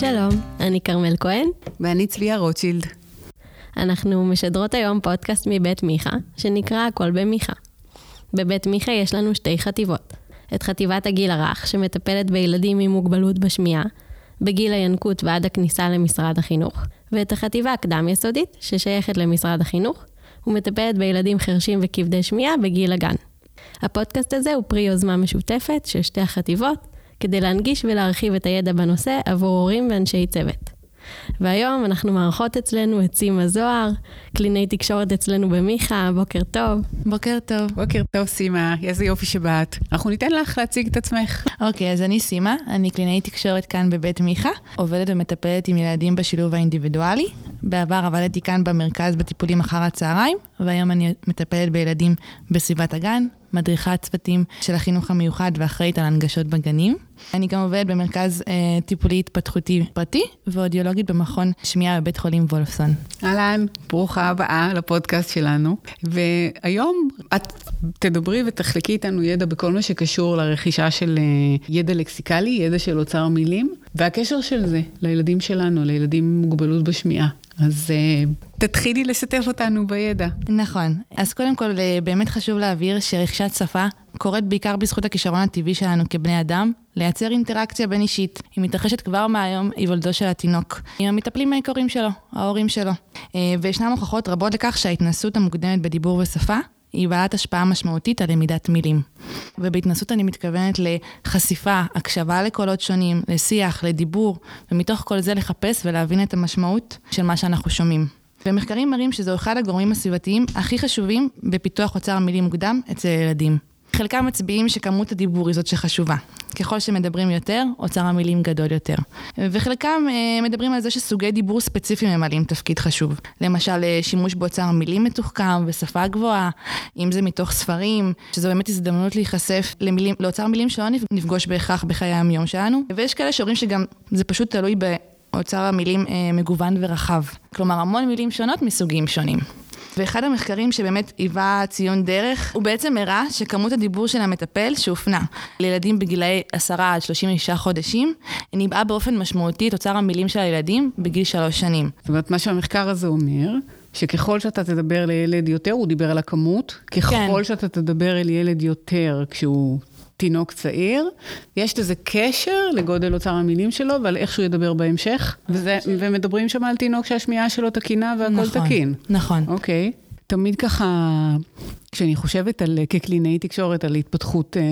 שלום, אני כרמל כהן. ואני צביה רוטשילד. אנחנו משדרות היום פודקאסט מבית מיכה, שנקרא הכל במיכה. בבית מיכה יש לנו שתי חטיבות. את חטיבת הגיל הרך, שמטפלת בילדים עם מוגבלות בשמיעה, בגיל הינקות ועד הכניסה למשרד החינוך, ואת החטיבה הקדם-יסודית, ששייכת למשרד החינוך, ומטפלת בילדים חרשים וכבדי שמיעה בגיל הגן. הפודקאסט הזה הוא פרי יוזמה משותפת של שתי החטיבות, כדי להנגיש ולהרחיב את הידע בנושא עבור הורים ואנשי צוות. והיום אנחנו מארחות אצלנו את סימה זוהר, קלינאי תקשורת אצלנו במיכה, בוקר טוב. בוקר טוב. בוקר טוב, סימה, איזה יופי שבאת. אנחנו ניתן לך להציג את עצמך. אוקיי, אז אני סימה, אני קלינאי תקשורת כאן בבית מיכה, עובדת ומטפלת עם ילדים בשילוב האינדיבידואלי. בעבר עבדתי כאן במרכז בטיפולים אחר הצהריים, והיום אני מטפלת בילדים בסביבת הגן, מדריכת צוותים של החינוך המיוחד ואחראית על הנגשות בגנים. אני גם עובדת במרכז אה, טיפולי התפתחותי פרטי ואודיולוגית במכון שמיעה בבית חולים וולפסון. אהלן, ברוכה הבאה לפודקאסט שלנו. והיום את תדברי ותחלקי איתנו ידע בכל מה שקשור לרכישה של אה, ידע לקסיקלי, ידע של אוצר מילים, והקשר של זה לילדים שלנו, לילדים עם מוגבלות בשמיעה. אז uh, תתחילי לשתף אותנו בידע. נכון. אז קודם כל, אה, באמת חשוב להבהיר שרכישת שפה קורית בעיקר בזכות הכישרון הטבעי שלנו כבני אדם, לייצר אינטראקציה בין אישית. היא מתרחשת כבר מהיום היוולדו של התינוק, עם המטפלים העיקריים שלו, ההורים שלו. אה, וישנן הוכחות רבות לכך שההתנסות המוקדמת בדיבור ושפה היא בעלת השפעה משמעותית על למידת מילים. ובהתנסות אני מתכוונת לחשיפה, הקשבה לקולות שונים, לשיח, לדיבור, ומתוך כל זה לחפש ולהבין את המשמעות של מה שאנחנו שומעים. ומחקרים מראים שזהו אחד הגורמים הסביבתיים הכי חשובים בפיתוח אוצר מילים מוקדם אצל ילדים. חלקם מצביעים שכמות הדיבור היא זאת שחשובה. ככל שמדברים יותר, אוצר המילים גדול יותר. וחלקם אה, מדברים על זה שסוגי דיבור ספציפיים ממלאים תפקיד חשוב. למשל, אה, שימוש באוצר מילים מתוחכם ושפה גבוהה, אם זה מתוך ספרים, שזו באמת הזדמנות להיחשף למילים, לאוצר מילים שלא נפגוש בהכרח בחיי היום שלנו. ויש כאלה שאומרים שגם זה פשוט תלוי באוצר המילים אה, מגוון ורחב. כלומר, המון מילים שונות מסוגים שונים. ואחד המחקרים שבאמת היווה ציון דרך, הוא בעצם הראה שכמות הדיבור של המטפל שהופנה לילדים בגילאי 10 עד 36 חודשים, ניבאה באופן משמעותי את אוצר המילים של הילדים בגיל 3 שנים. זאת אומרת, מה שהמחקר הזה אומר, שככל שאתה תדבר לילד יותר, הוא דיבר על הכמות, ככל כן. שאתה תדבר אל ילד יותר כשהוא תינוק צעיר, יש לזה קשר לגודל אוצר המילים שלו ועל איך שהוא ידבר בהמשך, וזה, ומדברים שם על תינוק שהשמיעה שלו תקינה והכל נכון, תקין. נכון. אוקיי. תמיד ככה, כשאני חושבת על, כקלינאי תקשורת, על התפתחות אה,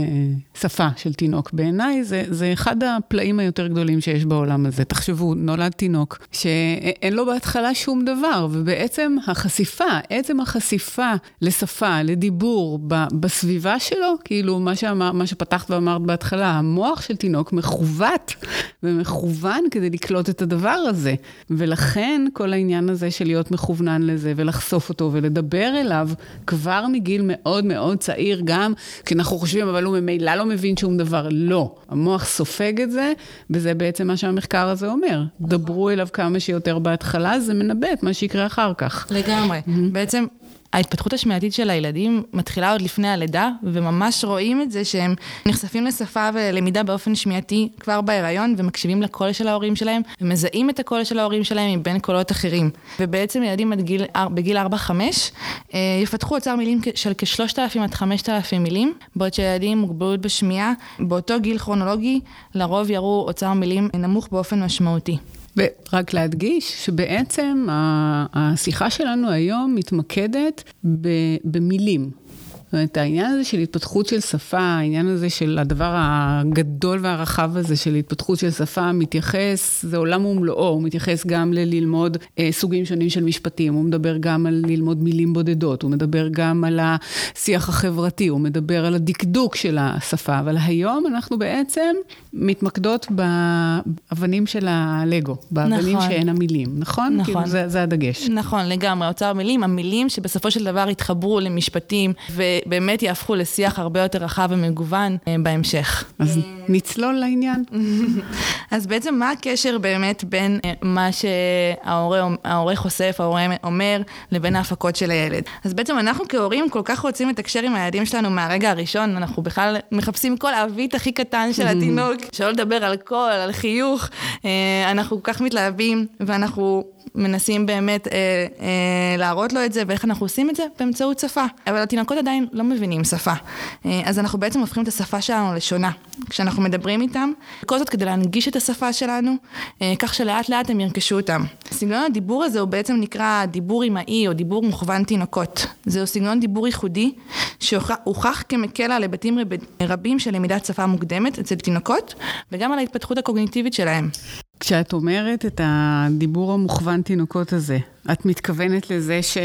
שפה של תינוק, בעיניי זה, זה אחד הפלאים היותר גדולים שיש בעולם הזה. תחשבו, נולד תינוק שאין לו בהתחלה שום דבר, ובעצם החשיפה, עצם החשיפה לשפה, לדיבור, ב, בסביבה שלו, כאילו מה, שאמר, מה שפתחת ואמרת בהתחלה, המוח של תינוק מכוות ומכוון כדי לקלוט את הדבר הזה. ולכן כל העניין הזה של להיות מכוונן לזה ולחשוף אותו ולדבר אליו כבר מגיל... בגיל מאוד מאוד צעיר, גם כשאנחנו חושבים, אבל הוא ממילא לא מבין שום דבר. לא. המוח סופג את זה, וזה בעצם מה שהמחקר הזה אומר. דברו אליו כמה שיותר בהתחלה, זה מנבא את מה שיקרה אחר כך. לגמרי. בעצם ההתפתחות השמיעתית של הילדים מתחילה עוד לפני הלידה, וממש רואים את זה שהם נחשפים לשפה ולמידה באופן שמיעתי כבר בהיריון, ומקשיבים לקול של ההורים שלהם, ומזהים את הקול של ההורים שלהם מבין קולות אחרים. ובעצם ילדים גיל, בגיל 4-5 אה, יפתחו אוצר מילים של כ-3,000 עד 5,000 מילים, בעוד שילדים עם מוגבלות בשמיעה, באותו גיל כרונולוגי, לרוב יראו אוצר מילים נמוך באופן משמעותי. ורק להדגיש שבעצם השיחה שלנו היום מתמקדת במילים. אומרת, העניין הזה של התפתחות של שפה, העניין הזה של הדבר הגדול והרחב הזה של התפתחות של שפה, מתייחס, זה עולם ומלואו, הוא מתייחס גם לללמוד אה, סוגים שונים של משפטים, הוא מדבר גם על ללמוד מילים בודדות, הוא מדבר גם על השיח החברתי, הוא מדבר על הדקדוק של השפה, אבל היום אנחנו בעצם מתמקדות באבנים של הלגו, באבנים נכון. שהן המילים, נכון? נכון. כאילו זה, זה הדגש. נכון, לגמרי, אוצר מילים, המילים שבסופו של דבר התחברו למשפטים, ו- שבאמת יהפכו לשיח הרבה יותר רחב ומגוון אה, בהמשך. אז נצלול לעניין. אז בעצם מה הקשר באמת בין אה, מה שההורה חושף, ההורה אומר, לבין ההפקות של הילד? אז בעצם אנחנו כהורים כל כך רוצים לתקשר עם הילדים שלנו מהרגע הראשון, אנחנו בכלל מחפשים כל האבית הכי קטן של התינוק, שלא לדבר על קול, על חיוך, אה, אנחנו כל כך מתלהבים, ואנחנו מנסים באמת אה, אה, להראות לו את זה, ואיך אנחנו עושים את זה? באמצעות שפה. אבל התינוקות עדיין לא מבינים שפה. אה, אז אנחנו בעצם הופכים את השפה שלנו לשונה. כשאנחנו מדברים איתם, כל זאת כדי להנגיש את השפה שלנו, אה, כך שלאט לאט הם ירכשו אותם. סגנון הדיבור הזה הוא בעצם נקרא דיבור אמאי או דיבור מוכוון תינוקות. זהו סגנון דיבור ייחודי שהוכח כמקל על היבטים רב, רבים של למידת שפה מוקדמת אצל תינוקות, וגם על ההתפתחות הקוגניטיבית שלהם. כשאת אומרת את הדיבור המוכוון תינוקות הזה, את מתכוונת לזה ש...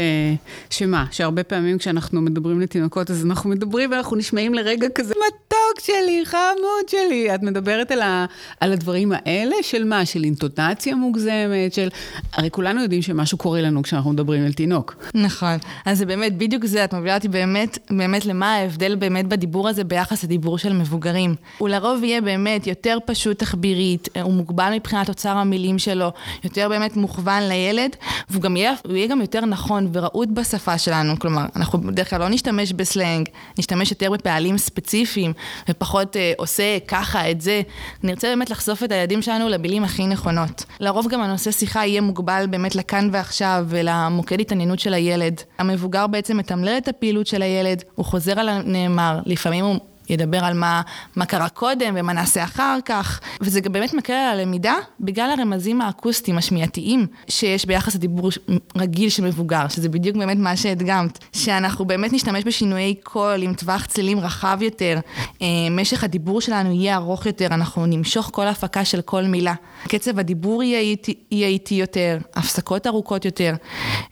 שמה? שהרבה פעמים כשאנחנו מדברים לתינוקות, אז אנחנו מדברים ואנחנו נשמעים לרגע כזה, מתוק שלי, חמוד שלי. את מדברת על, ה... על הדברים האלה של מה? של אינטונציה מוגזמת, של... הרי כולנו יודעים שמשהו קורה לנו כשאנחנו מדברים אל תינוק. נכון. אז זה באמת, בדיוק זה, את מובילה אותי באמת, באמת למה ההבדל באמת בדיבור הזה ביחס לדיבור של מבוגרים. הוא לרוב יהיה באמת יותר פשוט תחבירית, הוא מוגבל מבחינת אוצר המילים שלו, יותר באמת מוכוון לילד, והוא גם יהיה, יהיה גם יותר נכון ורהוט בשפה שלנו, כלומר, אנחנו בדרך כלל לא נשתמש בסלנג, נשתמש יותר בפעלים ספציפיים, ופחות אה, עושה ככה, את זה. נרצה באמת לחשוף את הילדים שלנו למילים הכי נכונות. לרוב גם הנושא שיחה יהיה מוגבל באמת לכאן ועכשיו, ולמוקד התעניינות של הילד. המבוגר בעצם מתמלל את הפעילות של הילד, הוא חוזר על הנאמר, לפעמים הוא ידבר על מה, מה קרה קודם ומה נעשה אחר כך, וזה גם באמת מקל על הלמידה בגלל הרמזים האקוסטיים, השמיעתיים, שיש ביחס לדיבור רגיל של מבוגר, שזה בדיוק באמת מה שהדגמת, שאנחנו באמת נשתמש בשינויי קול עם טווח צלילים רחב יותר, אה, משך הדיבור שלנו יהיה ארוך יותר, אנחנו נמשוך כל הפקה של כל מילה. קצב הדיבור יהיה איטי, יהיה איטי יותר, הפסקות ארוכות יותר.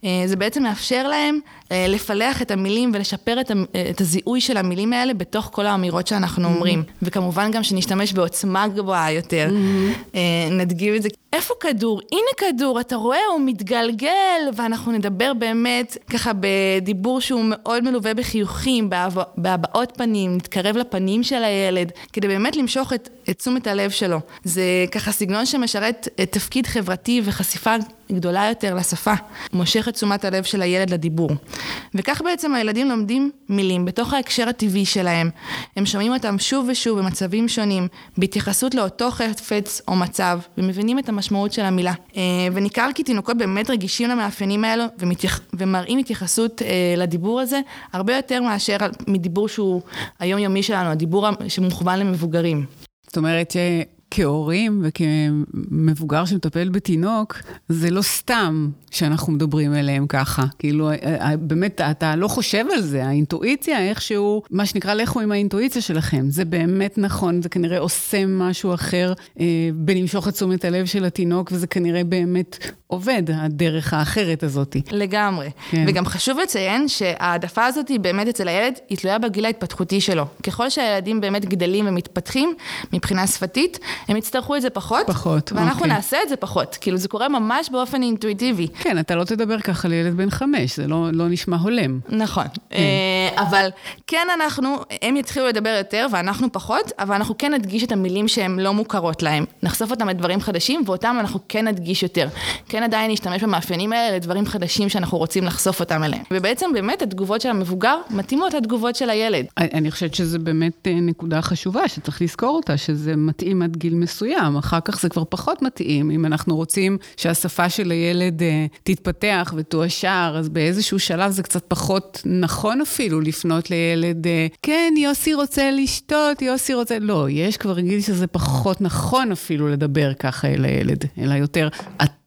אה, זה בעצם מאפשר להם אה, לפלח את המילים ולשפר את, את הזיהוי של המילים האלה בתוך כל האמירות. האמירות שאנחנו אומרים. וכמובן גם שנשתמש בעוצמה גבוהה יותר. אה, נדגים את זה. איפה כדור? הנה כדור, אתה רואה, הוא מתגלגל, ואנחנו נדבר באמת ככה בדיבור שהוא מאוד מלווה בחיוכים, בהבעות פנים, נתקרב לפנים של הילד, כדי באמת למשוך את, את תשומת הלב שלו. זה ככה סגנון שמשרת תפקיד חברתי וחשיפה גדולה יותר לשפה, מושך את תשומת הלב של הילד לדיבור. וכך בעצם הילדים לומדים מילים בתוך ההקשר הטבעי שלהם. הם שומעים אותם שוב ושוב במצבים שונים, בהתייחסות לאותו חפץ או מצב, ומבינים את המשמעות של המילה. אה, וניכר כי תינוקות באמת רגישים למאפיינים האלו, ומתייח... ומראים התייחסות אה, לדיבור הזה, הרבה יותר מאשר מדיבור שהוא היומיומי שלנו, הדיבור שמוכוון למבוגרים. זאת אומרת כהורים וכמבוגר שמטפל בתינוק, זה לא סתם שאנחנו מדברים אליהם ככה. כאילו, אה, אה, באמת, אתה לא חושב על זה, האינטואיציה איכשהו, מה שנקרא, לכו עם האינטואיציה שלכם. זה באמת נכון, זה כנראה עושה משהו אחר אה, בלמשוך את תשומת הלב של התינוק, וזה כנראה באמת עובד, הדרך האחרת הזאת. לגמרי. כן. וגם חשוב לציין שההעדפה הזאת היא באמת אצל הילד, היא תלויה בגיל ההתפתחותי שלו. ככל שהילדים באמת גדלים ומתפתחים מבחינה שפתית, הם יצטרכו את זה פחות. פחות, ואנחנו אוקיי. נעשה את זה פחות. כאילו, זה קורה ממש באופן אינטואיטיבי. כן, אתה לא תדבר ככה לילד בן חמש, זה לא, לא נשמע הולם. נכון. כן. אה, אבל כן אנחנו, הם יתחילו לדבר יותר ואנחנו פחות, אבל אנחנו כן נדגיש את המילים שהן לא מוכרות להם. נחשוף אותם לדברים חדשים, ואותם אנחנו כן נדגיש יותר. כן עדיין נשתמש במאפיינים האלה לדברים חדשים שאנחנו רוצים לחשוף אותם אליהם. ובעצם באמת התגובות של המבוגר מתאימות לתגובות של הילד. אני חושבת שזה באמת אה, נקודה חשובה שצריך לזכור אותה, שזה מתאים עד גיל מסוים, אחר כך זה כבר פחות מתאים. אם אנחנו רוצים שהשפה של הילד uh, תתפתח ותואשר, אז באיזשהו שלב זה קצת פחות נכון אפילו לפנות לילד, uh, כן, יוסי רוצה לשתות, יוסי רוצה... לא, יש כבר גיל שזה פחות נכון אפילו לדבר ככה אל הילד, אלא יותר,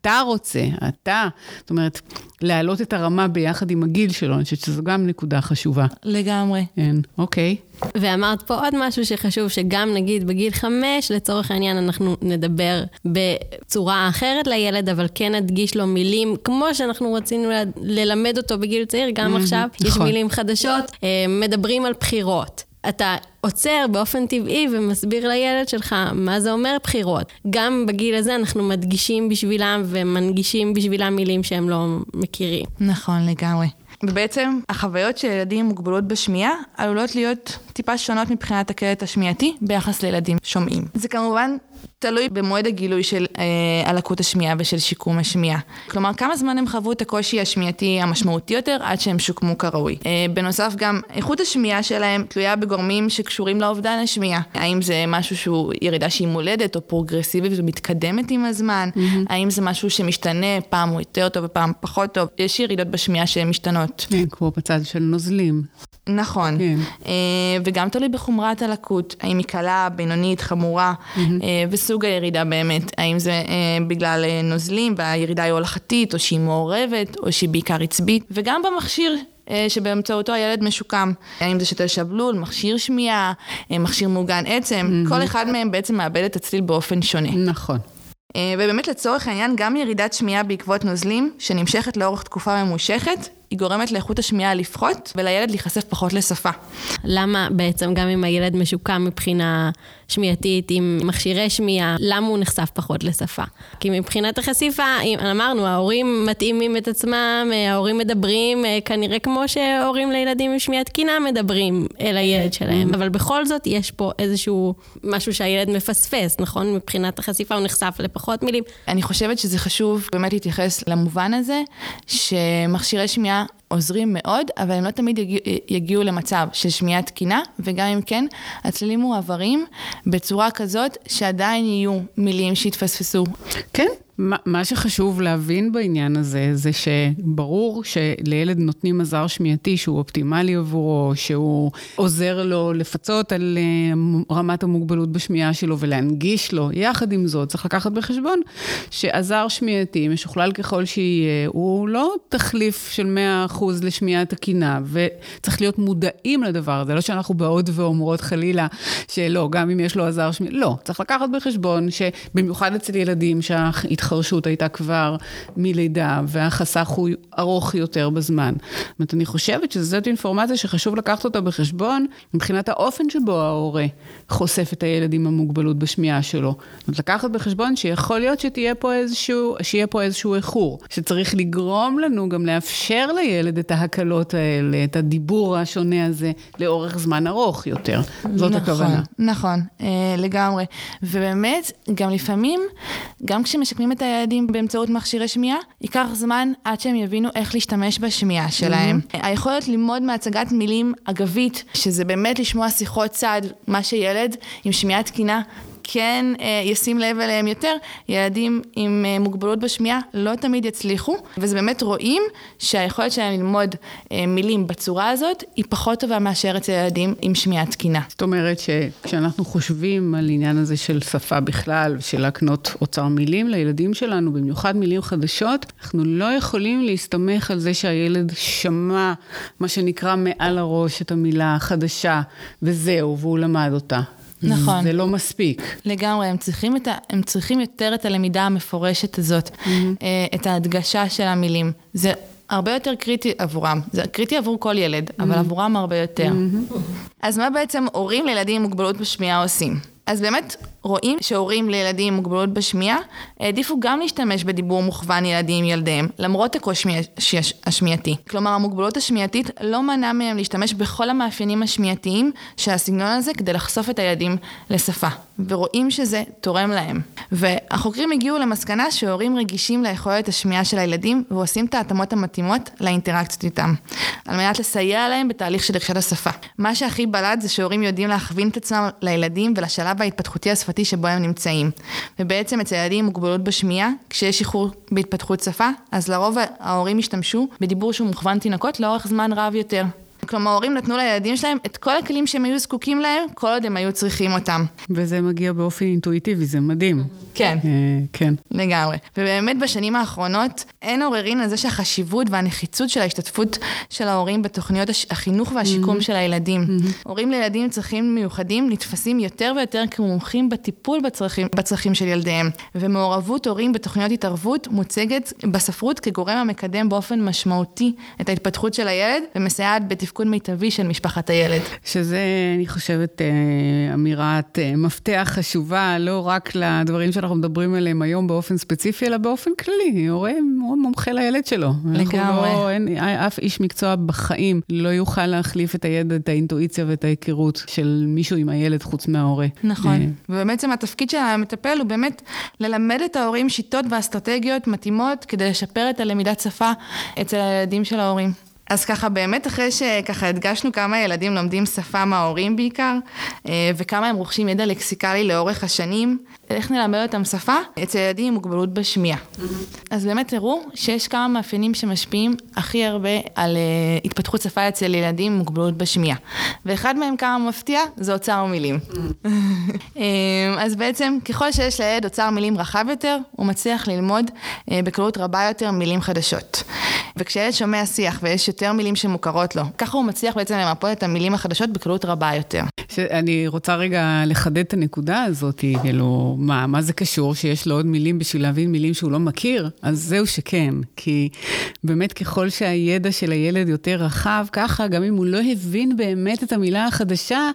אתה רוצה, אתה, זאת אומרת, להעלות את הרמה ביחד עם הגיל שלו, אני חושבת שזו גם נקודה חשובה. לגמרי. כן, אוקיי. ואמרת פה עוד משהו שחשוב, שגם נגיד בגיל חמש, לצורך העניין, אנחנו נדבר בצורה אחרת לילד, אבל כן נדגיש לו מילים, כמו שאנחנו רצינו ללמד אותו בגיל צעיר, גם עכשיו נכון. יש מילים חדשות, אה, מדברים על בחירות. אתה עוצר באופן טבעי ומסביר לילד שלך מה זה אומר בחירות. גם בגיל הזה אנחנו מדגישים בשבילם ומנגישים בשבילם מילים שהם לא מכירים. נכון, לגמרי. ובעצם החוויות של ילדים עם מוגבלות בשמיעה עלולות להיות טיפה שונות מבחינת הקלט השמיעתי ביחס לילדים שומעים. זה כמובן תלוי במועד הגילוי של אה, הלקות השמיעה ושל שיקום השמיעה. כלומר, כמה זמן הם חוו את הקושי השמיעתי המשמעותי יותר עד שהם שוקמו כראוי. אה, בנוסף, גם איכות השמיעה שלהם תלויה בגורמים שקשורים לאובדן השמיעה. האם זה משהו שהוא ירידה שהיא מולדת או פרוגרסיבית ומתקדמת עם הזמן? Mm-hmm. האם זה משהו שמשתנה, פעם הוא יותר טוב ופעם פחות טוב? יש ירידות בשמיעה שהן משתנות. כן, כמו בצד של נוזלים. נכון. כן. אה, וגם תלוי בחומרת הלקות, האם היא קלה, בינונית, חמורה, mm-hmm. וסוג הירידה באמת, האם זה אה, בגלל נוזלים והירידה היא הולכתית, או שהיא מעורבת, או שהיא בעיקר עצבית, וגם במכשיר שבאמצעותו הילד משוקם. האם זה שתל שבלול, מכשיר שמיעה, מכשיר מעוגן עצם, mm-hmm. כל אחד מהם בעצם מאבד את הצליל באופן שונה. נכון. ובאמת לצורך העניין, גם ירידת שמיעה בעקבות נוזלים, שנמשכת לאורך תקופה ממושכת, היא גורמת לאיכות השמיעה לפחות, ולילד להיחשף פחות לשפה. למה בעצם, גם אם הילד משוקם מבחינה שמיעתית עם מכשירי שמיעה, למה הוא נחשף פחות לשפה? כי מבחינת החשיפה, אמרנו, ההורים מתאימים את עצמם, ההורים מדברים, כנראה כמו שהורים לילדים עם שמיעה תקינה מדברים אל הילד שלהם, אבל בכל זאת יש פה איזשהו משהו שהילד מפספס, נכון? מבחינת החשיפה הוא נחשף לפחות מילים. אני חושבת שזה חשוב באמת להתייחס למובן הזה, שמכשירי שמיעה עוזרים מאוד, אבל הם לא תמיד יגיע, יגיעו למצב של שמיעה תקינה, וגם אם כן, הצלילים מועברים בצורה כזאת שעדיין יהיו מילים שיתפספסו. כן, מה שחשוב להבין בעניין הזה, זה שברור שלילד נותנים עזר שמיעתי שהוא אופטימלי עבורו, שהוא עוזר לו לפצות על אה, רמת המוגבלות בשמיעה שלו ולהנגיש לו. יחד עם זאת, צריך לקחת בחשבון שעזר שמיעתי, משוכלל ככל שיהיה, הוא לא תחליף של 100% לשמיעה תקינה, וצריך להיות מודעים לדבר הזה. לא שאנחנו באות ואומרות חלילה שלא, גם אם יש לו עזר שמיעתי, לא. צריך לקחת בחשבון שבמיוחד אצל ילדים שההתחלה... ההתחרשות הייתה כבר מלידה, והחסך הוא ארוך יותר בזמן. זאת אומרת, אני חושבת שזאת אינפורמציה שחשוב לקחת אותה בחשבון, מבחינת האופן שבו ההורה חושף את הילד עם המוגבלות בשמיעה שלו. זאת אומרת, לקחת בחשבון שיכול להיות שתהיה פה איזשהו, שיהיה פה איזשהו איחור, שצריך לגרום לנו גם לאפשר לילד את ההקלות האלה, את הדיבור השונה הזה, לאורך זמן ארוך יותר. זאת נכון, הכוונה. נכון, אה, לגמרי. ובאמת, גם לפעמים, גם כשמשקמים את את הילדים באמצעות מכשירי שמיעה, ייקח זמן עד שהם יבינו איך להשתמש בשמיעה שלהם. Mm-hmm. היכולת ללמוד מהצגת מילים אגבית, שזה באמת לשמוע שיחות צד, מה שילד עם שמיעה תקינה כן ישים לב אליהם יותר, ילדים עם אה, מוגבלות בשמיעה לא תמיד יצליחו, וזה באמת רואים שהיכולת שלהם ללמוד אה, מילים בצורה הזאת היא פחות טובה מאשר אצל ילדים עם שמיעה תקינה. זאת אומרת שכשאנחנו חושבים על עניין הזה של שפה בכלל, של להקנות אוצר מילים לילדים שלנו, במיוחד מילים חדשות, אנחנו לא יכולים להסתמך על זה שהילד שמע, מה שנקרא מעל הראש את המילה החדשה, וזהו, והוא למד אותה. נכון. זה לא מספיק. לגמרי, הם צריכים, ה, הם צריכים יותר את הלמידה המפורשת הזאת, mm-hmm. את ההדגשה של המילים. זה הרבה יותר קריטי עבורם. זה קריטי עבור כל ילד, mm-hmm. אבל עבורם הרבה יותר. Mm-hmm. אז מה בעצם הורים לילדים עם מוגבלות בשמיעה עושים? אז באמת רואים שהורים לילדים עם מוגבלות בשמיעה העדיפו גם להשתמש בדיבור מוכוון ילדים עם ילדיהם, למרות הקושי השמיעתי. כלומר, המוגבלות השמיעתית לא מנעה מהם להשתמש בכל המאפיינים השמיעתיים של הסגנון הזה כדי לחשוף את הילדים לשפה, ורואים שזה תורם להם. והחוקרים הגיעו למסקנה שהורים רגישים ליכולת השמיעה של הילדים ועושים את ההתאמות המתאימות לאינטראקציות איתם, על מנת לסייע להם בתהליך של רכישת השפה. מה שהכי בלט זה שהורים יודעים להכווין את עצמם לילדים ולשלב ההתפתחותי השפתי השפתי שבו הם נמצאים. ובעצם אצל ילדים עם מוגבלות בשמיעה, כשיש איחור בהתפתחות שפה, אז לרוב ההורים השתמשו בדיבור שהוא מוכוון תינוקות לאורך זמן רב יותר. כלומר, ההורים נתנו לילדים שלהם את כל הכלים שהם היו זקוקים להם, כל עוד הם היו צריכים אותם. וזה מגיע באופן אינטואיטיבי, זה מדהים. כן. אה, כן. לגמרי. ובאמת בשנים האחרונות אין עוררין על זה שהחשיבות והנחיצות של ההשתתפות של ההורים בתוכניות החינוך והשיקום mm-hmm. של הילדים. Mm-hmm. הורים לילדים עם צרכים מיוחדים נתפסים יותר ויותר כמומחים בטיפול בצרכים, בצרכים של ילדיהם. ומעורבות הורים בתוכניות התערבות מוצגת בספרות כגורם המקדם באופן משמעותי את ההתפתחות של הילד ומסייעת בתפקוד לתפקוד מיטבי של משפחת הילד. שזה, אני חושבת, אה, אמירת אה, מפתח חשובה, לא רק לדברים שאנחנו מדברים עליהם היום באופן ספציפי, אלא באופן כללי. הורה מאוד מומחה לילד שלו. לגמרי. לא, אין, אף איש מקצוע בחיים לא יוכל להחליף את הידע, את האינטואיציה ואת ההיכרות של מישהו עם הילד חוץ מההורה. נכון. אה, ובעצם התפקיד של המטפל הוא באמת ללמד את ההורים שיטות ואסטרטגיות מתאימות כדי לשפר את הלמידת שפה אצל הילדים של ההורים. אז ככה באמת אחרי שככה הדגשנו כמה ילדים לומדים שפה מההורים בעיקר, אה, וכמה הם רוכשים ידע לקסיקלי לאורך השנים, איך נלמד אותם שפה? אצל ילדים עם מוגבלות בשמיעה. אז באמת תראו שיש כמה מאפיינים שמשפיעים הכי הרבה על אה, התפתחות שפה אצל ילדים עם מוגבלות בשמיעה. ואחד מהם כמה מפתיע, זה אוצר מילים. אה, אז בעצם ככל שיש לילד אוצר מילים רחב יותר, הוא מצליח ללמוד אה, בקלות רבה יותר מילים חדשות. וכשילד שומע שיח ויש יותר מילים שמוכרות לו, ככה הוא מצליח בעצם למפות את המילים החדשות בקלות רבה יותר. אני רוצה רגע לחדד את הנקודה הזאת, כאילו, מה, מה זה קשור שיש לו עוד מילים בשביל להבין מילים שהוא לא מכיר? אז זהו שכן, כי באמת ככל שהידע של הילד יותר רחב, ככה גם אם הוא לא הבין באמת את המילה החדשה,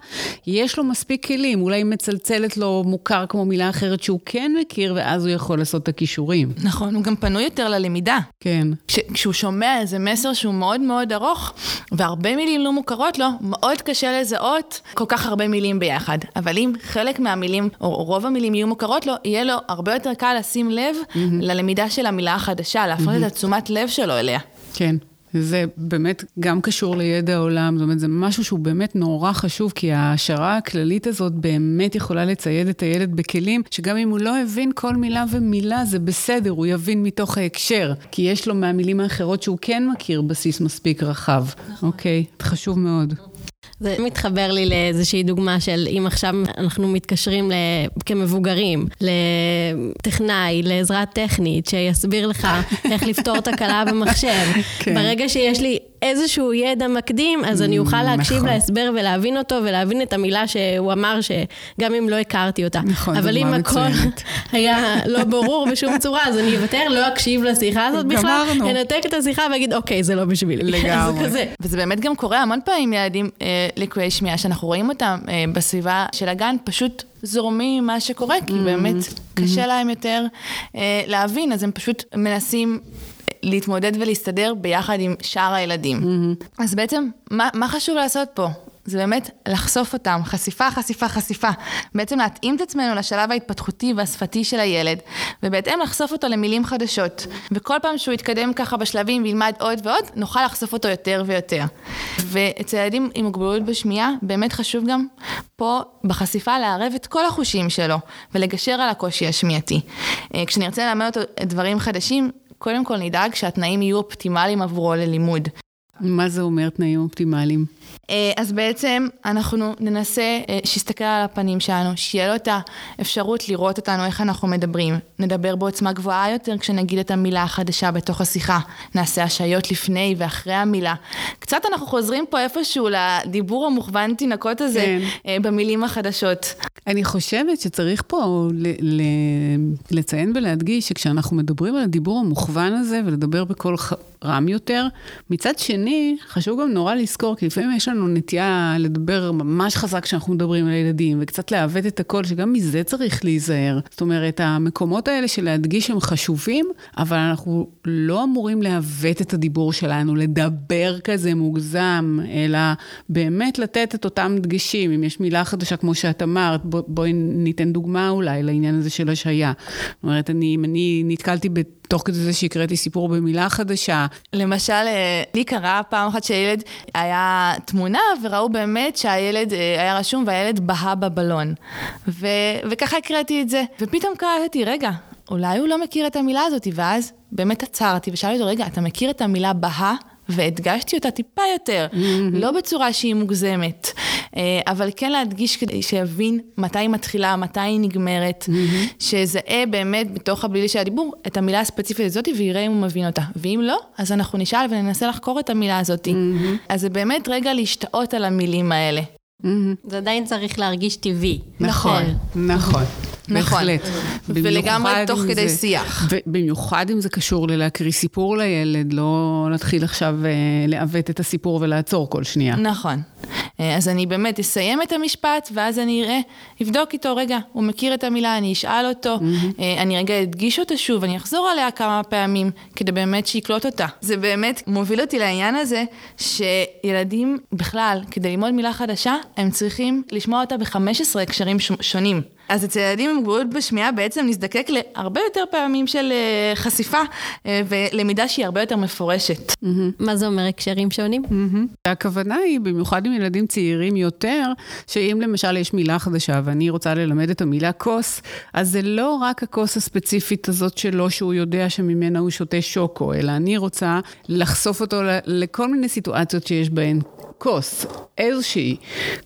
יש לו מספיק כלים, אולי מצלצלת לו מוכר כמו מילה אחרת שהוא כן מכיר, ואז הוא יכול לעשות את הכישורים. נכון, הוא גם פנוי יותר ללמידה. כן. כש, כשהוא שומע איזה מסר שהוא מאוד מאוד ארוך, והרבה מילים לא מוכרות לו, מאוד קשה לזהות כל כך הרבה מילים ביחד. אבל אם חלק מהמילים, או רוב המילים יהיו מוכרות לו, יהיה לו הרבה יותר קל לשים לב mm-hmm. ללמידה של המילה החדשה, להפנות mm-hmm. את התשומת לב שלו אליה. כן. זה באמת גם קשור לידע העולם, זאת אומרת, זה משהו שהוא באמת נורא חשוב, כי ההעשרה הכללית הזאת באמת יכולה לצייד את הילד בכלים, שגם אם הוא לא הבין כל מילה ומילה, זה בסדר, הוא יבין מתוך ההקשר, כי יש לו מהמילים האחרות שהוא כן מכיר בסיס מספיק רחב. נכון. אוקיי, חשוב מאוד. זה מתחבר לי לאיזושהי דוגמה של אם עכשיו אנחנו מתקשרים כמבוגרים לטכנאי, לעזרה טכנית, שיסביר לך איך לפתור תקלה במחשב. כן. ברגע שיש לי איזשהו ידע מקדים, אז אני אוכל להקשיב נכון. להסבר ולהבין אותו ולהבין את המילה שהוא אמר, שגם אם לא הכרתי אותה. נכון, אבל אם הכל היה לא ברור בשום צורה, אז אני אוותר, לא אקשיב לשיחה הזאת בכלל, אנתק את השיחה ואגיד, אוקיי, זה לא בשבילי. לגמרי. וזה באמת גם קורה המון פעמים ילדים אה, לקויי שמיעה, שאנחנו רואים אותם אה, בסביבה של הגן, פשוט זורמים עם מה שקורה, כי mm-hmm. באמת קשה mm-hmm. להם יותר אה, להבין, אז הם פשוט מנסים להתמודד ולהסתדר ביחד עם שאר הילדים. Mm-hmm. אז בעצם, מה, מה חשוב לעשות פה? זה באמת לחשוף אותם, חשיפה, חשיפה, חשיפה. בעצם להתאים את עצמנו לשלב ההתפתחותי והשפתי של הילד, ובהתאם לחשוף אותו למילים חדשות. וכל פעם שהוא יתקדם ככה בשלבים וילמד עוד ועוד, נוכל לחשוף אותו יותר ויותר. ואצל ילדים עם מוגבלות בשמיעה, באמת חשוב גם פה בחשיפה לערב את כל החושים שלו, ולגשר על הקושי השמיעתי. אה, כשנרצה ללמד אותו דברים חדשים, קודם כל נדאג שהתנאים יהיו אופטימליים עבורו ללימוד. מה זה אומר תנאים אופטימליים? אה, אז בעצם אנחנו ננסה אה, שיסתכל על הפנים שלנו, שיהיה לו את האפשרות לראות אותנו, איך אנחנו מדברים. נדבר בעוצמה גבוהה יותר כשנגיד את המילה החדשה בתוך השיחה. נעשה השעיות לפני ואחרי המילה. קצת אנחנו חוזרים פה איפשהו לדיבור המוכוון תינוקות הזה כן. אה, במילים החדשות. אני חושבת שצריך פה ל- ל- לציין ולהדגיש שכשאנחנו מדברים על הדיבור המוכוון הזה ולדבר בקול ח- רם יותר, מצד שני, חשוב גם נורא לזכור, כי לפעמים יש לנו נטייה לדבר ממש חזק כשאנחנו מדברים על ילדים, וקצת לעוות את הקול, שגם מזה צריך להיזהר. זאת אומרת, המקומות האלה של להדגיש הם חשובים, אבל אנחנו לא אמורים לעוות את הדיבור שלנו, לדבר כזה מוגזם, אלא באמת לתת את אותם דגשים. אם יש מילה חדשה, כמו שאת אמרת, בוא, בואי ניתן דוגמה אולי לעניין הזה של השעיה. זאת אומרת, אני, אם אני נתקלתי תוך כדי זה שהקראתי סיפור במילה חדשה. למשל, אה, לי קרה פעם אחת שילד היה תמונה, וראו באמת שהילד אה, היה רשום והילד בהה בבלון. ו- וככה הקראתי את זה. ופתאום קראתי, רגע, אולי הוא לא מכיר את המילה הזאת, ואז באמת עצרתי ושאלתי אותו, רגע, אתה מכיר את המילה בהה? והדגשתי אותה טיפה יותר, mm-hmm. לא בצורה שהיא מוגזמת, אה, אבל כן להדגיש כדי שיבין מתי היא מתחילה, מתי היא נגמרת, mm-hmm. שיזהה באמת בתוך הבלילי של הדיבור את המילה הספציפית הזאת ויראה אם הוא מבין אותה. ואם לא, אז אנחנו נשאל וננסה לחקור את המילה הזאת. Mm-hmm. אז זה באמת רגע להשתאות על המילים האלה. Mm-hmm. זה עדיין צריך להרגיש טבעי. נכון, נכון. נכון. בהחלט. ולגמרי במיוחד תוך אם כדי זה- שיח. ובמיוחד אם זה קשור ללהקריא סיפור לילד, לא להתחיל עכשיו אה, לעוות את הסיפור ולעצור כל שנייה. נכון. אה, אז אני באמת אסיים את המשפט, ואז אני אראה, אבדוק איתו, רגע, הוא מכיר את המילה, אני אשאל אותו, אה, אני רגע אדגיש אותה שוב, אני אחזור עליה כמה פעמים, כדי באמת שיקלוט אותה. זה באמת מוביל אותי לעניין הזה, שילדים בכלל, כדי ללמוד מילה חדשה, הם צריכים לשמוע אותה ב-15 הקשרים שונים. אז אצל ילדים עם מוגבלות בשמיעה בעצם נזדקק להרבה יותר פעמים של אה, חשיפה אה, ולמידה שהיא הרבה יותר מפורשת. מה זה אומר הקשרים שונים? מהמם. הכוונה היא, במיוחד עם ילדים צעירים יותר, שאם למשל יש מילה חדשה ואני רוצה ללמד את המילה כוס, אז זה לא רק הכוס הספציפית הזאת שלו, שהוא יודע שממנה הוא שותה שוקו, אלא אני רוצה לחשוף אותו לכל מיני סיטואציות שיש בהן. כוס, איזושהי,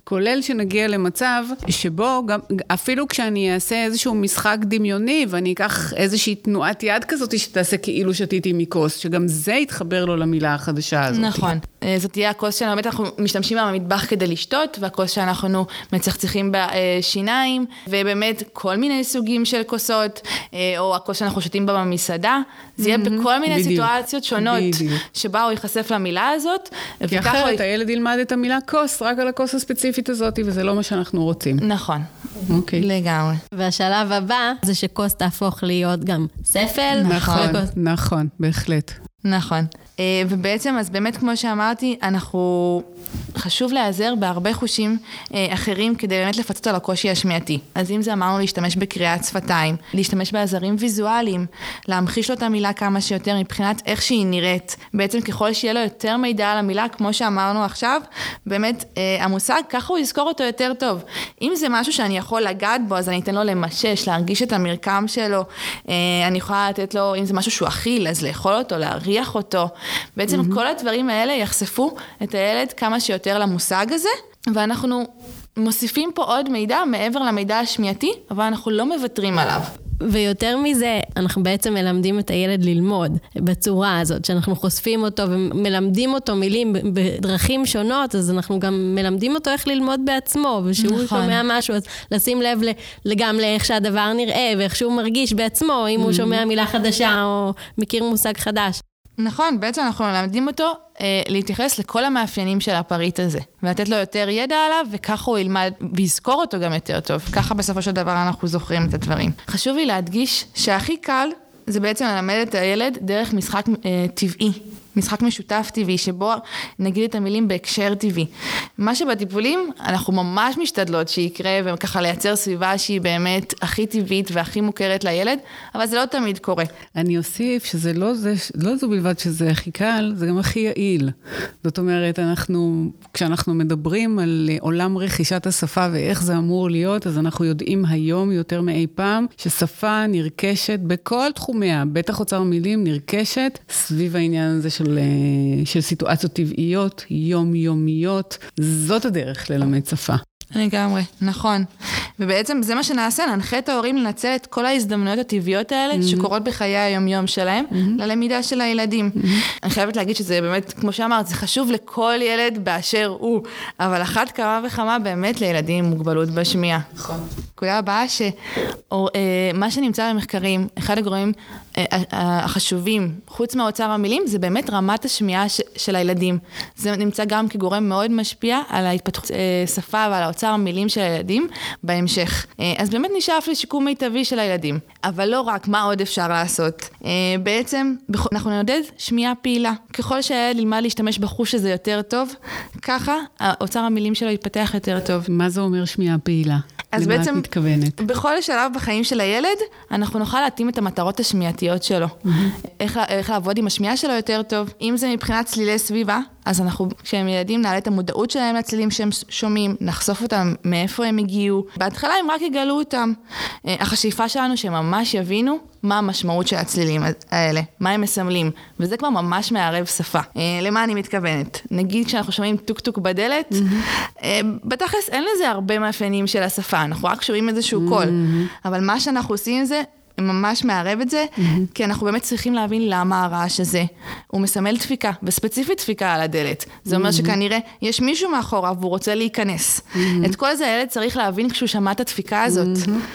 כולל שנגיע למצב שבו גם, אפילו כשאני אעשה איזשהו משחק דמיוני ואני אקח איזושהי תנועת יד כזאת שתעשה כאילו שתיתי מכוס, שגם זה יתחבר לו למילה החדשה הזאת. נכון. אה, זאת תהיה הכוס שלנו, באמת אנחנו משתמשים בה במטבח כדי לשתות, והכוס שאנחנו מצחצחים בה אה, שיניים, ובאמת כל מיני סוגים של כוסות, אה, או הכוס שאנחנו שותים בה במסעדה. זה יהיה בכל מיני בדיוק. סיטואציות שונות, בדיוק. שבה הוא ייחשף למילה הזאת, כי וככה הוא... אחרת הילד ילמד את המילה כוס רק על הכוס הספציפית הזאת, וזה לא מה שאנחנו רוצים. נכון, אוקיי. לגמרי. והשלב הבא זה שכוס תהפוך להיות גם ספל. נכון, וכוס- נכון, בהחלט. נכון. אה, ובעצם, אז באמת, כמו שאמרתי, אנחנו... חשוב להיעזר בהרבה חושים אה, אחרים כדי באמת לפצות על הקושי השמיעתי. אז אם זה אמרנו להשתמש בקריאת שפתיים, להשתמש בעזרים ויזואליים, להמחיש לו את המילה כמה שיותר מבחינת איך שהיא נראית. בעצם ככל שיהיה לו יותר מידע על המילה, כמו שאמרנו עכשיו, באמת אה, המושג, ככה הוא יזכור אותו יותר טוב. אם זה משהו שאני יכול לגעת בו, אז אני אתן לו למשש, להרגיש את המרקם שלו. אה, אני יכולה לתת לו, אם זה משהו שהוא אכיל, אז לאכול אותו, להריח אותו. בעצם mm-hmm. כל הדברים האלה יחשפו את הילד כמה שיותר למושג הזה, ואנחנו מוסיפים פה עוד מידע מעבר למידע השמיעתי, אבל אנחנו לא מוותרים עליו. ויותר מזה, אנחנו בעצם מלמדים את הילד ללמוד בצורה הזאת, שאנחנו חושפים אותו ומלמדים אותו מילים בדרכים שונות, אז אנחנו גם מלמדים אותו איך ללמוד בעצמו, ושהוא נכון. שומע משהו, אז לשים לב גם לאיך שהדבר נראה, ואיך שהוא מרגיש בעצמו, אם הוא שומע מילה חדשה או מכיר מושג חדש. נכון, בעצם אנחנו מלמדים אותו אה, להתייחס לכל המאפיינים של הפריט הזה, ולתת לו יותר ידע עליו, וככה הוא ילמד, ויזכור אותו גם יותר טוב. ככה בסופו של דבר אנחנו זוכרים את הדברים. חשוב לי להדגיש שהכי קל זה בעצם ללמד את הילד דרך משחק אה, טבעי. משחק משותף טבעי, שבו נגיד את המילים בהקשר טבעי. מה שבטיפולים, אנחנו ממש משתדלות שיקרה, וככה לייצר סביבה שהיא באמת הכי טבעית והכי מוכרת לילד, אבל זה לא תמיד קורה. אני אוסיף שזה לא, זה, לא זו בלבד שזה הכי קל, זה גם הכי יעיל. זאת אומרת, אנחנו, כשאנחנו מדברים על אה, עולם רכישת השפה ואיך זה אמור להיות, אז אנחנו יודעים היום יותר מאי פעם ששפה נרכשת בכל תחומיה, בטח אוצר מילים נרכשת סביב העניין הזה של, אה, של סיטואציות טבעיות, יומיומיות. זאת הדרך ללמד שפה. לגמרי, נכון. ובעצם זה מה שנעשה, ננחה את ההורים לנצל את כל ההזדמנויות הטבעיות האלה mm-hmm. שקורות בחיי היומיום שלהם, mm-hmm. ללמידה של הילדים. Mm-hmm. אני חייבת להגיד שזה באמת, כמו שאמרת, זה חשוב לכל ילד באשר הוא, אבל אחת כמה וכמה באמת לילדים עם מוגבלות בשמיעה. נכון. נקודה הבאה, שמה שנמצא במחקרים, אחד הגורמים אה, אה, החשובים, חוץ מאוצר המילים, זה באמת רמת השמיעה של הילדים. זה נמצא גם כגורם מאוד משפיע על ההתפתחות אה, שפה ועל האוצר המילים של הילדים בהמשך. אה, אז באמת נשאף לשיקום מיטבי של הילדים. אבל לא רק, מה עוד אפשר לעשות? אה, בעצם, אנחנו נעודד שמיעה פעילה. ככל שהילד ילמד להשתמש בחוש הזה יותר טוב, ככה האוצר המילים שלו יתפתח יותר טוב. מה זה אומר שמיעה פעילה? אז למה בעצם, את מתכוונת? בכל שלב בחיים של הילד, אנחנו נוכל להתאים את המטרות השמיעתיות שלו. איך, איך לעבוד עם השמיעה שלו יותר טוב. אם זה מבחינת צלילי סביבה, אז אנחנו, כשהם ילדים, נעלה את המודעות שלהם לצלילים שהם שומעים, נחשוף אותם מאיפה הם הגיעו. בהתחלה הם רק יגלו אותם. אה, אך השאיפה שלנו שהם ממש יבינו מה המשמעות של הצלילים האלה, מה הם מסמלים, וזה כבר ממש מערב שפה. אה, למה אני מתכוונת? נגיד כשאנחנו שומעים טוק-טוק בדלת, אה, בתכלס אין לזה הרבה מאפיינים של השפה, אנחנו רק שומעים איזשהו קול, אבל מה שאנחנו עושים זה... ממש מערב את זה, כי אנחנו באמת צריכים להבין למה הרעש הזה. הוא מסמל דפיקה, וספציפית דפיקה על הדלת. זה אומר שכנראה יש מישהו מאחוריו והוא רוצה להיכנס. את כל זה הילד צריך להבין כשהוא שמע את הדפיקה הזאת.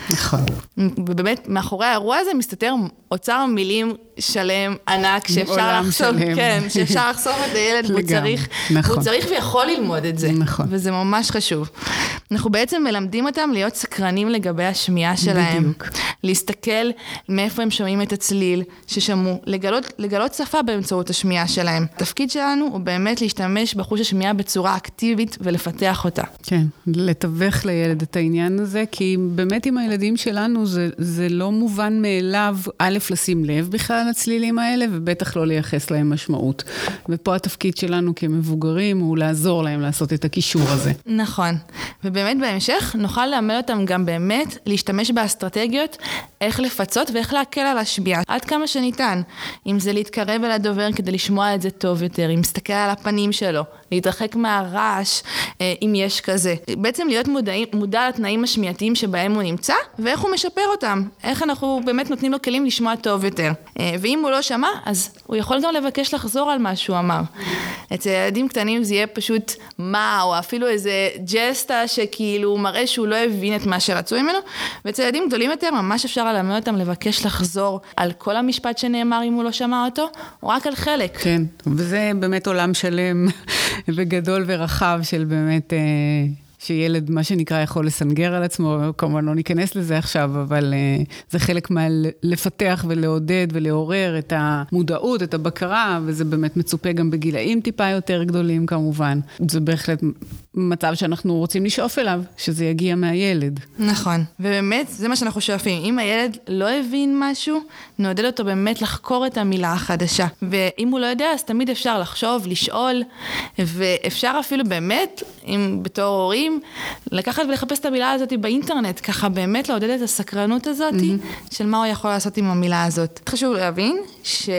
נכון. ובאמת, מאחורי האירוע הזה מסתתר אוצר מילים שלם, ענק, שאפשר שלם. כן, שאפשר לחשוף את הילד, לגמרי, צריך, נכון. והוא צריך ויכול ללמוד את זה. נכון. וזה ממש חשוב. אנחנו בעצם מלמדים אותם להיות סקרנים לגבי השמיעה שלהם. בדיוק. להסתכל מאיפה הם שומעים את הצליל ששמעו, לגלות, לגלות שפה באמצעות השמיעה שלהם. התפקיד שלנו הוא באמת להשתמש בחוש השמיעה בצורה אקטיבית ולפתח אותה. כן, לתווך לילד את העניין הזה, כי באמת עם הילדים שלנו זה, זה לא מובן מאליו, א', לשים לב בכלל לצלילים האלה, ובטח לא לייחס להם משמעות. ופה התפקיד שלנו כמבוגרים הוא לעזור להם לעשות את הקישור הזה. נכון. ובאמת בהמשך נוכל ללמד אותם גם באמת להשתמש באסטרטגיות איך לפצות ואיך להקל על השמיעה עד כמה שניתן. אם זה להתקרב אל הדובר כדי לשמוע את זה טוב יותר, אם להסתכל על הפנים שלו, להתרחק מהרעש, אה, אם יש כזה. בעצם להיות מודעים, מודע לתנאים השמיעתיים שבהם הוא נמצא, ואיך הוא משפר אותם. איך אנחנו באמת נותנים לו כלים לשמוע טוב יותר. אה, ואם הוא לא שמע, אז הוא יכול גם לבקש לחזור על מה שהוא אמר. אצל ילדים קטנים זה יהיה פשוט מה, או אפילו איזה ג'סטה שכאילו מראה שהוא לא הבין את מה שרצו ממנו, ואצל ילדים גדולים יותר ממש אפשר ללמד אותם לבקש לחזור על כל המשפט שנאמר אם הוא לא שמע אותו, או רק על חלק. כן, וזה באמת עולם שלם וגדול ורחב של באמת... שילד, מה שנקרא, יכול לסנגר על עצמו, כמובן לא ניכנס לזה עכשיו, אבל uh, זה חלק מלפתח ולעודד ולעורר את המודעות, את הבקרה, וזה באמת מצופה גם בגילאים טיפה יותר גדולים כמובן. זה בהחלט מצב שאנחנו רוצים לשאוף אליו, שזה יגיע מהילד. נכון, ובאמת, זה מה שאנחנו שואפים. אם הילד לא הבין משהו, נעודד אותו באמת לחקור את המילה החדשה. ואם הוא לא יודע, אז תמיד אפשר לחשוב, לשאול, ואפשר אפילו באמת, אם בתור הורים, לקחת ולחפש את המילה הזאת באינטרנט, ככה באמת לעודד את הסקרנות הזאת mm-hmm. של מה הוא יכול לעשות עם המילה הזאת. חשוב להבין ש...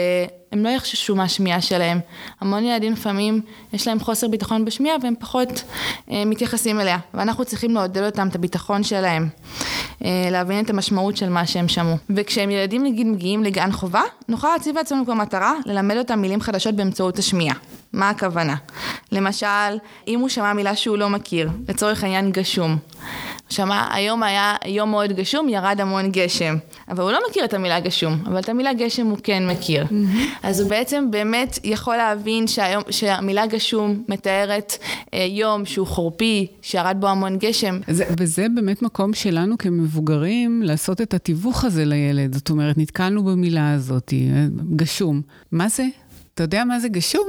הם לא יחששו מהשמיעה שלהם. המון ילדים לפעמים יש להם חוסר ביטחון בשמיעה והם פחות אה, מתייחסים אליה. ואנחנו צריכים לעודד אותם את הביטחון שלהם, אה, להבין את המשמעות של מה שהם שמעו. וכשהם ילדים נגיד מגיעים לגן חובה, נוכל להציב לעצמנו כמטרה ללמד אותם מילים חדשות באמצעות השמיעה. מה הכוונה? למשל, אם הוא שמע מילה שהוא לא מכיר, לצורך העניין גשום. שמע, היום היה יום מאוד גשום, ירד המון גשם. אבל הוא לא מכיר את המילה גשום, אבל את המילה גשם הוא כן מכיר. Mm-hmm. אז הוא בעצם באמת יכול להבין שהיום, שהמילה גשום מתארת אה, יום שהוא חורפי, שירד בו המון גשם. זה, וזה באמת מקום שלנו כמבוגרים לעשות את התיווך הזה לילד. זאת אומרת, נתקלנו במילה הזאת, גשום. מה זה? אתה יודע מה זה גשום?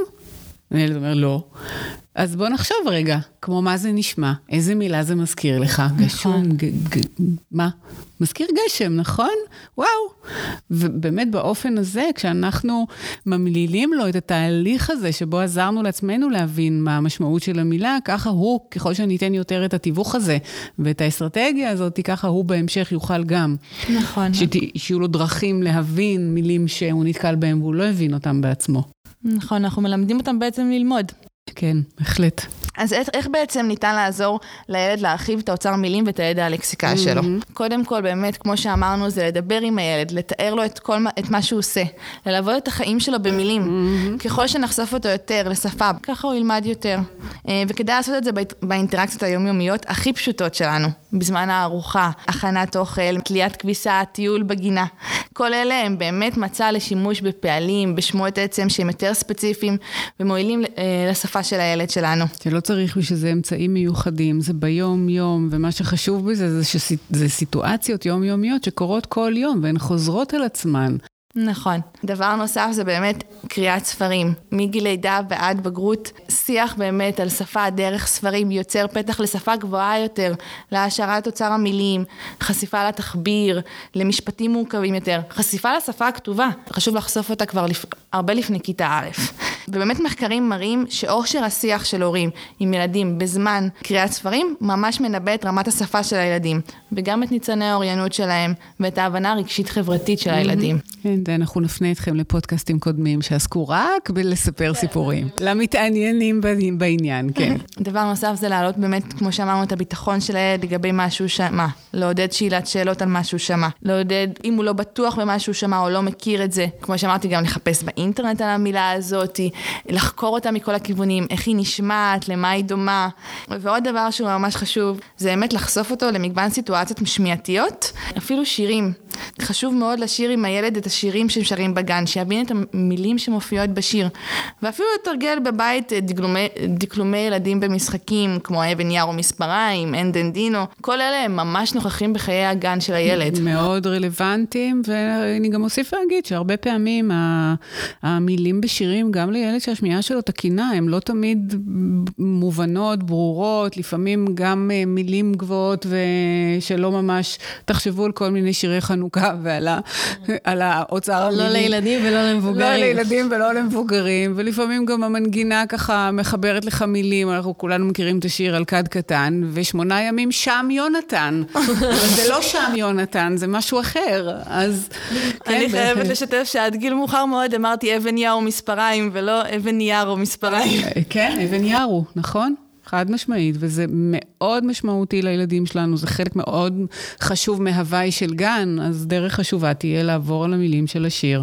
הילד אומר, לא. אז בוא נחשוב רגע, כמו מה זה נשמע, איזה מילה זה מזכיר לך? גשום, ג, ג, מה? מזכיר גשם, נכון? וואו. ובאמת באופן הזה, כשאנחנו ממלילים לו את התהליך הזה, שבו עזרנו לעצמנו להבין מה המשמעות של המילה, ככה הוא, ככל שניתן יותר את התיווך הזה ואת האסטרטגיה הזאת, ככה הוא בהמשך יוכל גם. נכון. שת, שיהיו לו דרכים להבין מילים שהוא נתקל בהם והוא לא הבין אותם בעצמו. נכון, אנחנו מלמדים אותם בעצם ללמוד. כן, בהחלט. אז איך, איך בעצם ניתן לעזור לילד להרחיב את האוצר מילים ואת הידע הלקסיקה mm-hmm. שלו? קודם כל, באמת, כמו שאמרנו, זה לדבר עם הילד, לתאר לו את, כל, את מה שהוא עושה, ללוות את החיים שלו במילים. Mm-hmm. ככל שנחשוף אותו יותר לשפה, ככה הוא ילמד יותר. וכדאי לעשות את זה באינטראקציות היומיומיות הכי פשוטות שלנו, בזמן הארוחה, הכנת אוכל, תליית כביסה, טיול בגינה. כל אלה הם באמת מצע לשימוש בפעלים, בשמות עצם שהם יותר ספציפיים ומועילים לשפה של הילד שלנו. שלא צריך בשביל זה אמצעים מיוחדים, זה ביום-יום, ומה שחשוב בזה זה שזה סיטואציות יומיומיות שקורות כל יום והן חוזרות על עצמן. נכון. דבר נוסף זה באמת קריאת ספרים. מגיל לידה ועד בגרות, שיח באמת על שפה דרך ספרים יוצר פתח לשפה גבוהה יותר, להעשרת אוצר המילים, חשיפה לתחביר, למשפטים מורכבים יותר, חשיפה לשפה הכתובה. חשוב לחשוף אותה כבר לפ... הרבה לפני כיתה א'. ובאמת מחקרים מראים שאושר השיח של הורים עם ילדים בזמן קריאת ספרים ממש מנבא את רמת השפה של הילדים, וגם את ניצני האוריינות שלהם ואת ההבנה הרגשית-חברתית של הילדים. כן, אנחנו נפנה אתכם לפודקאסטים קודמים שעסקו רק בלספר סיפורים. למתעניינים בעניין, כן. דבר נוסף זה להעלות באמת, כמו שאמרנו, את הביטחון של הילד לגבי משהו ש... מה? לעודד שאלת שאלות על מה שהוא שמע, לעודד אם הוא לא בטוח במה שהוא שמע או לא מכיר את זה, כמו שאמרתי, גם לחפש באינטרנט על המילה הזאת, לחקור אותה מכל הכיוונים, איך היא נשמעת, למה היא דומה. ועוד דבר שהוא ממש חשוב, זה באמת לחשוף אותו למגוון סיטואציות משמיעתיות, אפילו שירים. חשוב מאוד לשיר עם הילד את השירים שהם שרים בגן, שיבין את המילים שמופיעות בשיר. ואפילו לתרגל בבית דקלומי, דקלומי ילדים במשחקים, כמו אבן יער ומספריים, אין דנדינו, כל אלה הם ממש נוכחים בחיי הגן של הילד. מאוד רלוונטיים, ואני גם אוסיף להגיד שהרבה פעמים המילים בשירים, גם לילד שהשמיעה שלו תקינה, הן לא תמיד מובנות, ברורות, לפעמים גם אה, מילים גבוהות ושלא ממש, תחשבו על כל מיני שירי חנוכה ועל האוצר המילים. לא לילדים ולא למבוגרים. לא לילדים ולא למבוגרים, ולפעמים גם המנגינה ככה מחברת לך מילים, אנחנו כולנו מכירים את השיר על כד קטן, ושמונה ימים שם יונתן. זה לא שם יונתן, זה משהו אחר, אז... אני חייבת לשתף שעד גיל מאוחר מאוד אמרתי אבן יער ומספריים, ולא אבן יער ומספריים. כן, אבן יער הוא, נכון? חד משמעית, וזה מאוד משמעותי לילדים שלנו, זה חלק מאוד חשוב מהוואי של גן, אז דרך חשובה תהיה לעבור על המילים של השיר,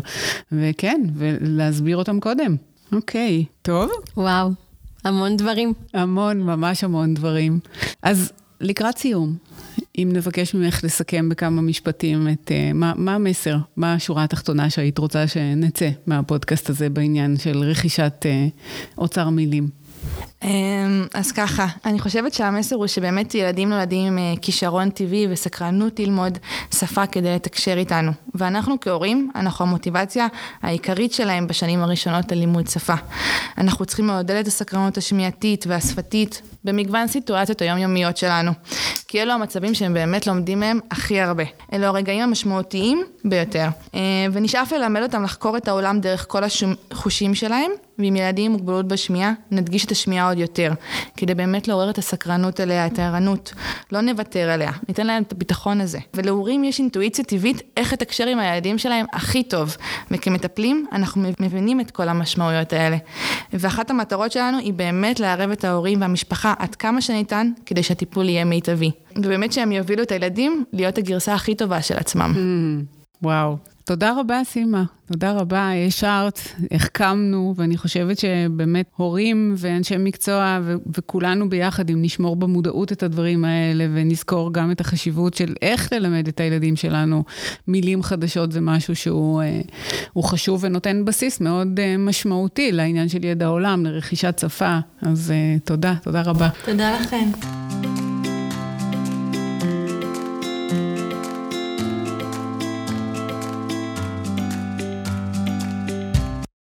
וכן, ולהסביר אותם קודם. אוקיי, טוב? וואו, המון דברים. המון, ממש המון דברים. אז לקראת סיום, אם נבקש ממך לסכם בכמה משפטים את uh, מה, מה המסר, מה השורה התחתונה שהיית רוצה שנצא מהפודקאסט הזה בעניין של רכישת uh, אוצר מילים. אמ, אז ככה, אני חושבת שהמסר הוא שבאמת ילדים נולדים עם אה, כישרון טבעי וסקרנות ללמוד שפה כדי לתקשר איתנו. ואנחנו כהורים, אנחנו המוטיבציה העיקרית שלהם בשנים הראשונות ללימוד שפה. אנחנו צריכים לעודד את הסקרנות השמיעתית והשפתית במגוון סיטואציות היומיומיות שלנו. כי אלו המצבים שהם באמת לומדים מהם הכי הרבה. אלו הרגעים המשמעותיים ביותר. אה, ונשאף ללמד אותם לחקור את העולם דרך כל החושים שלהם, ועם ילדים עם מוגבלות בשמיעה, נדגיש את השמיעה עוד יותר, כדי באמת לעורר את הסקרנות אליה, את הערנות. לא נוותר עליה, ניתן להם את הביטחון הזה. ולהורים יש אינטואיציה טבעית איך לתקשר עם הילדים שלהם הכי טוב. וכמטפלים, אנחנו מבינים את כל המשמעויות האלה. ואחת המטרות שלנו היא באמת לערב את ההורים והמשפחה עד כמה שניתן, כדי שהטיפול יהיה מיטבי. ובאמת שהם יובילו את הילדים להיות הגרסה הכי טובה של עצמם. Mm, וואו. תודה רבה, סימה. תודה רבה. ישרת, החכמנו, ואני חושבת שבאמת הורים ואנשי מקצוע ו- וכולנו ביחד, אם נשמור במודעות את הדברים האלה ונזכור גם את החשיבות של איך ללמד את הילדים שלנו מילים חדשות, זה משהו שהוא אה, חשוב ונותן בסיס מאוד אה, משמעותי לעניין של ידע העולם, לרכישת שפה. אז אה, תודה, תודה רבה. תודה לכם.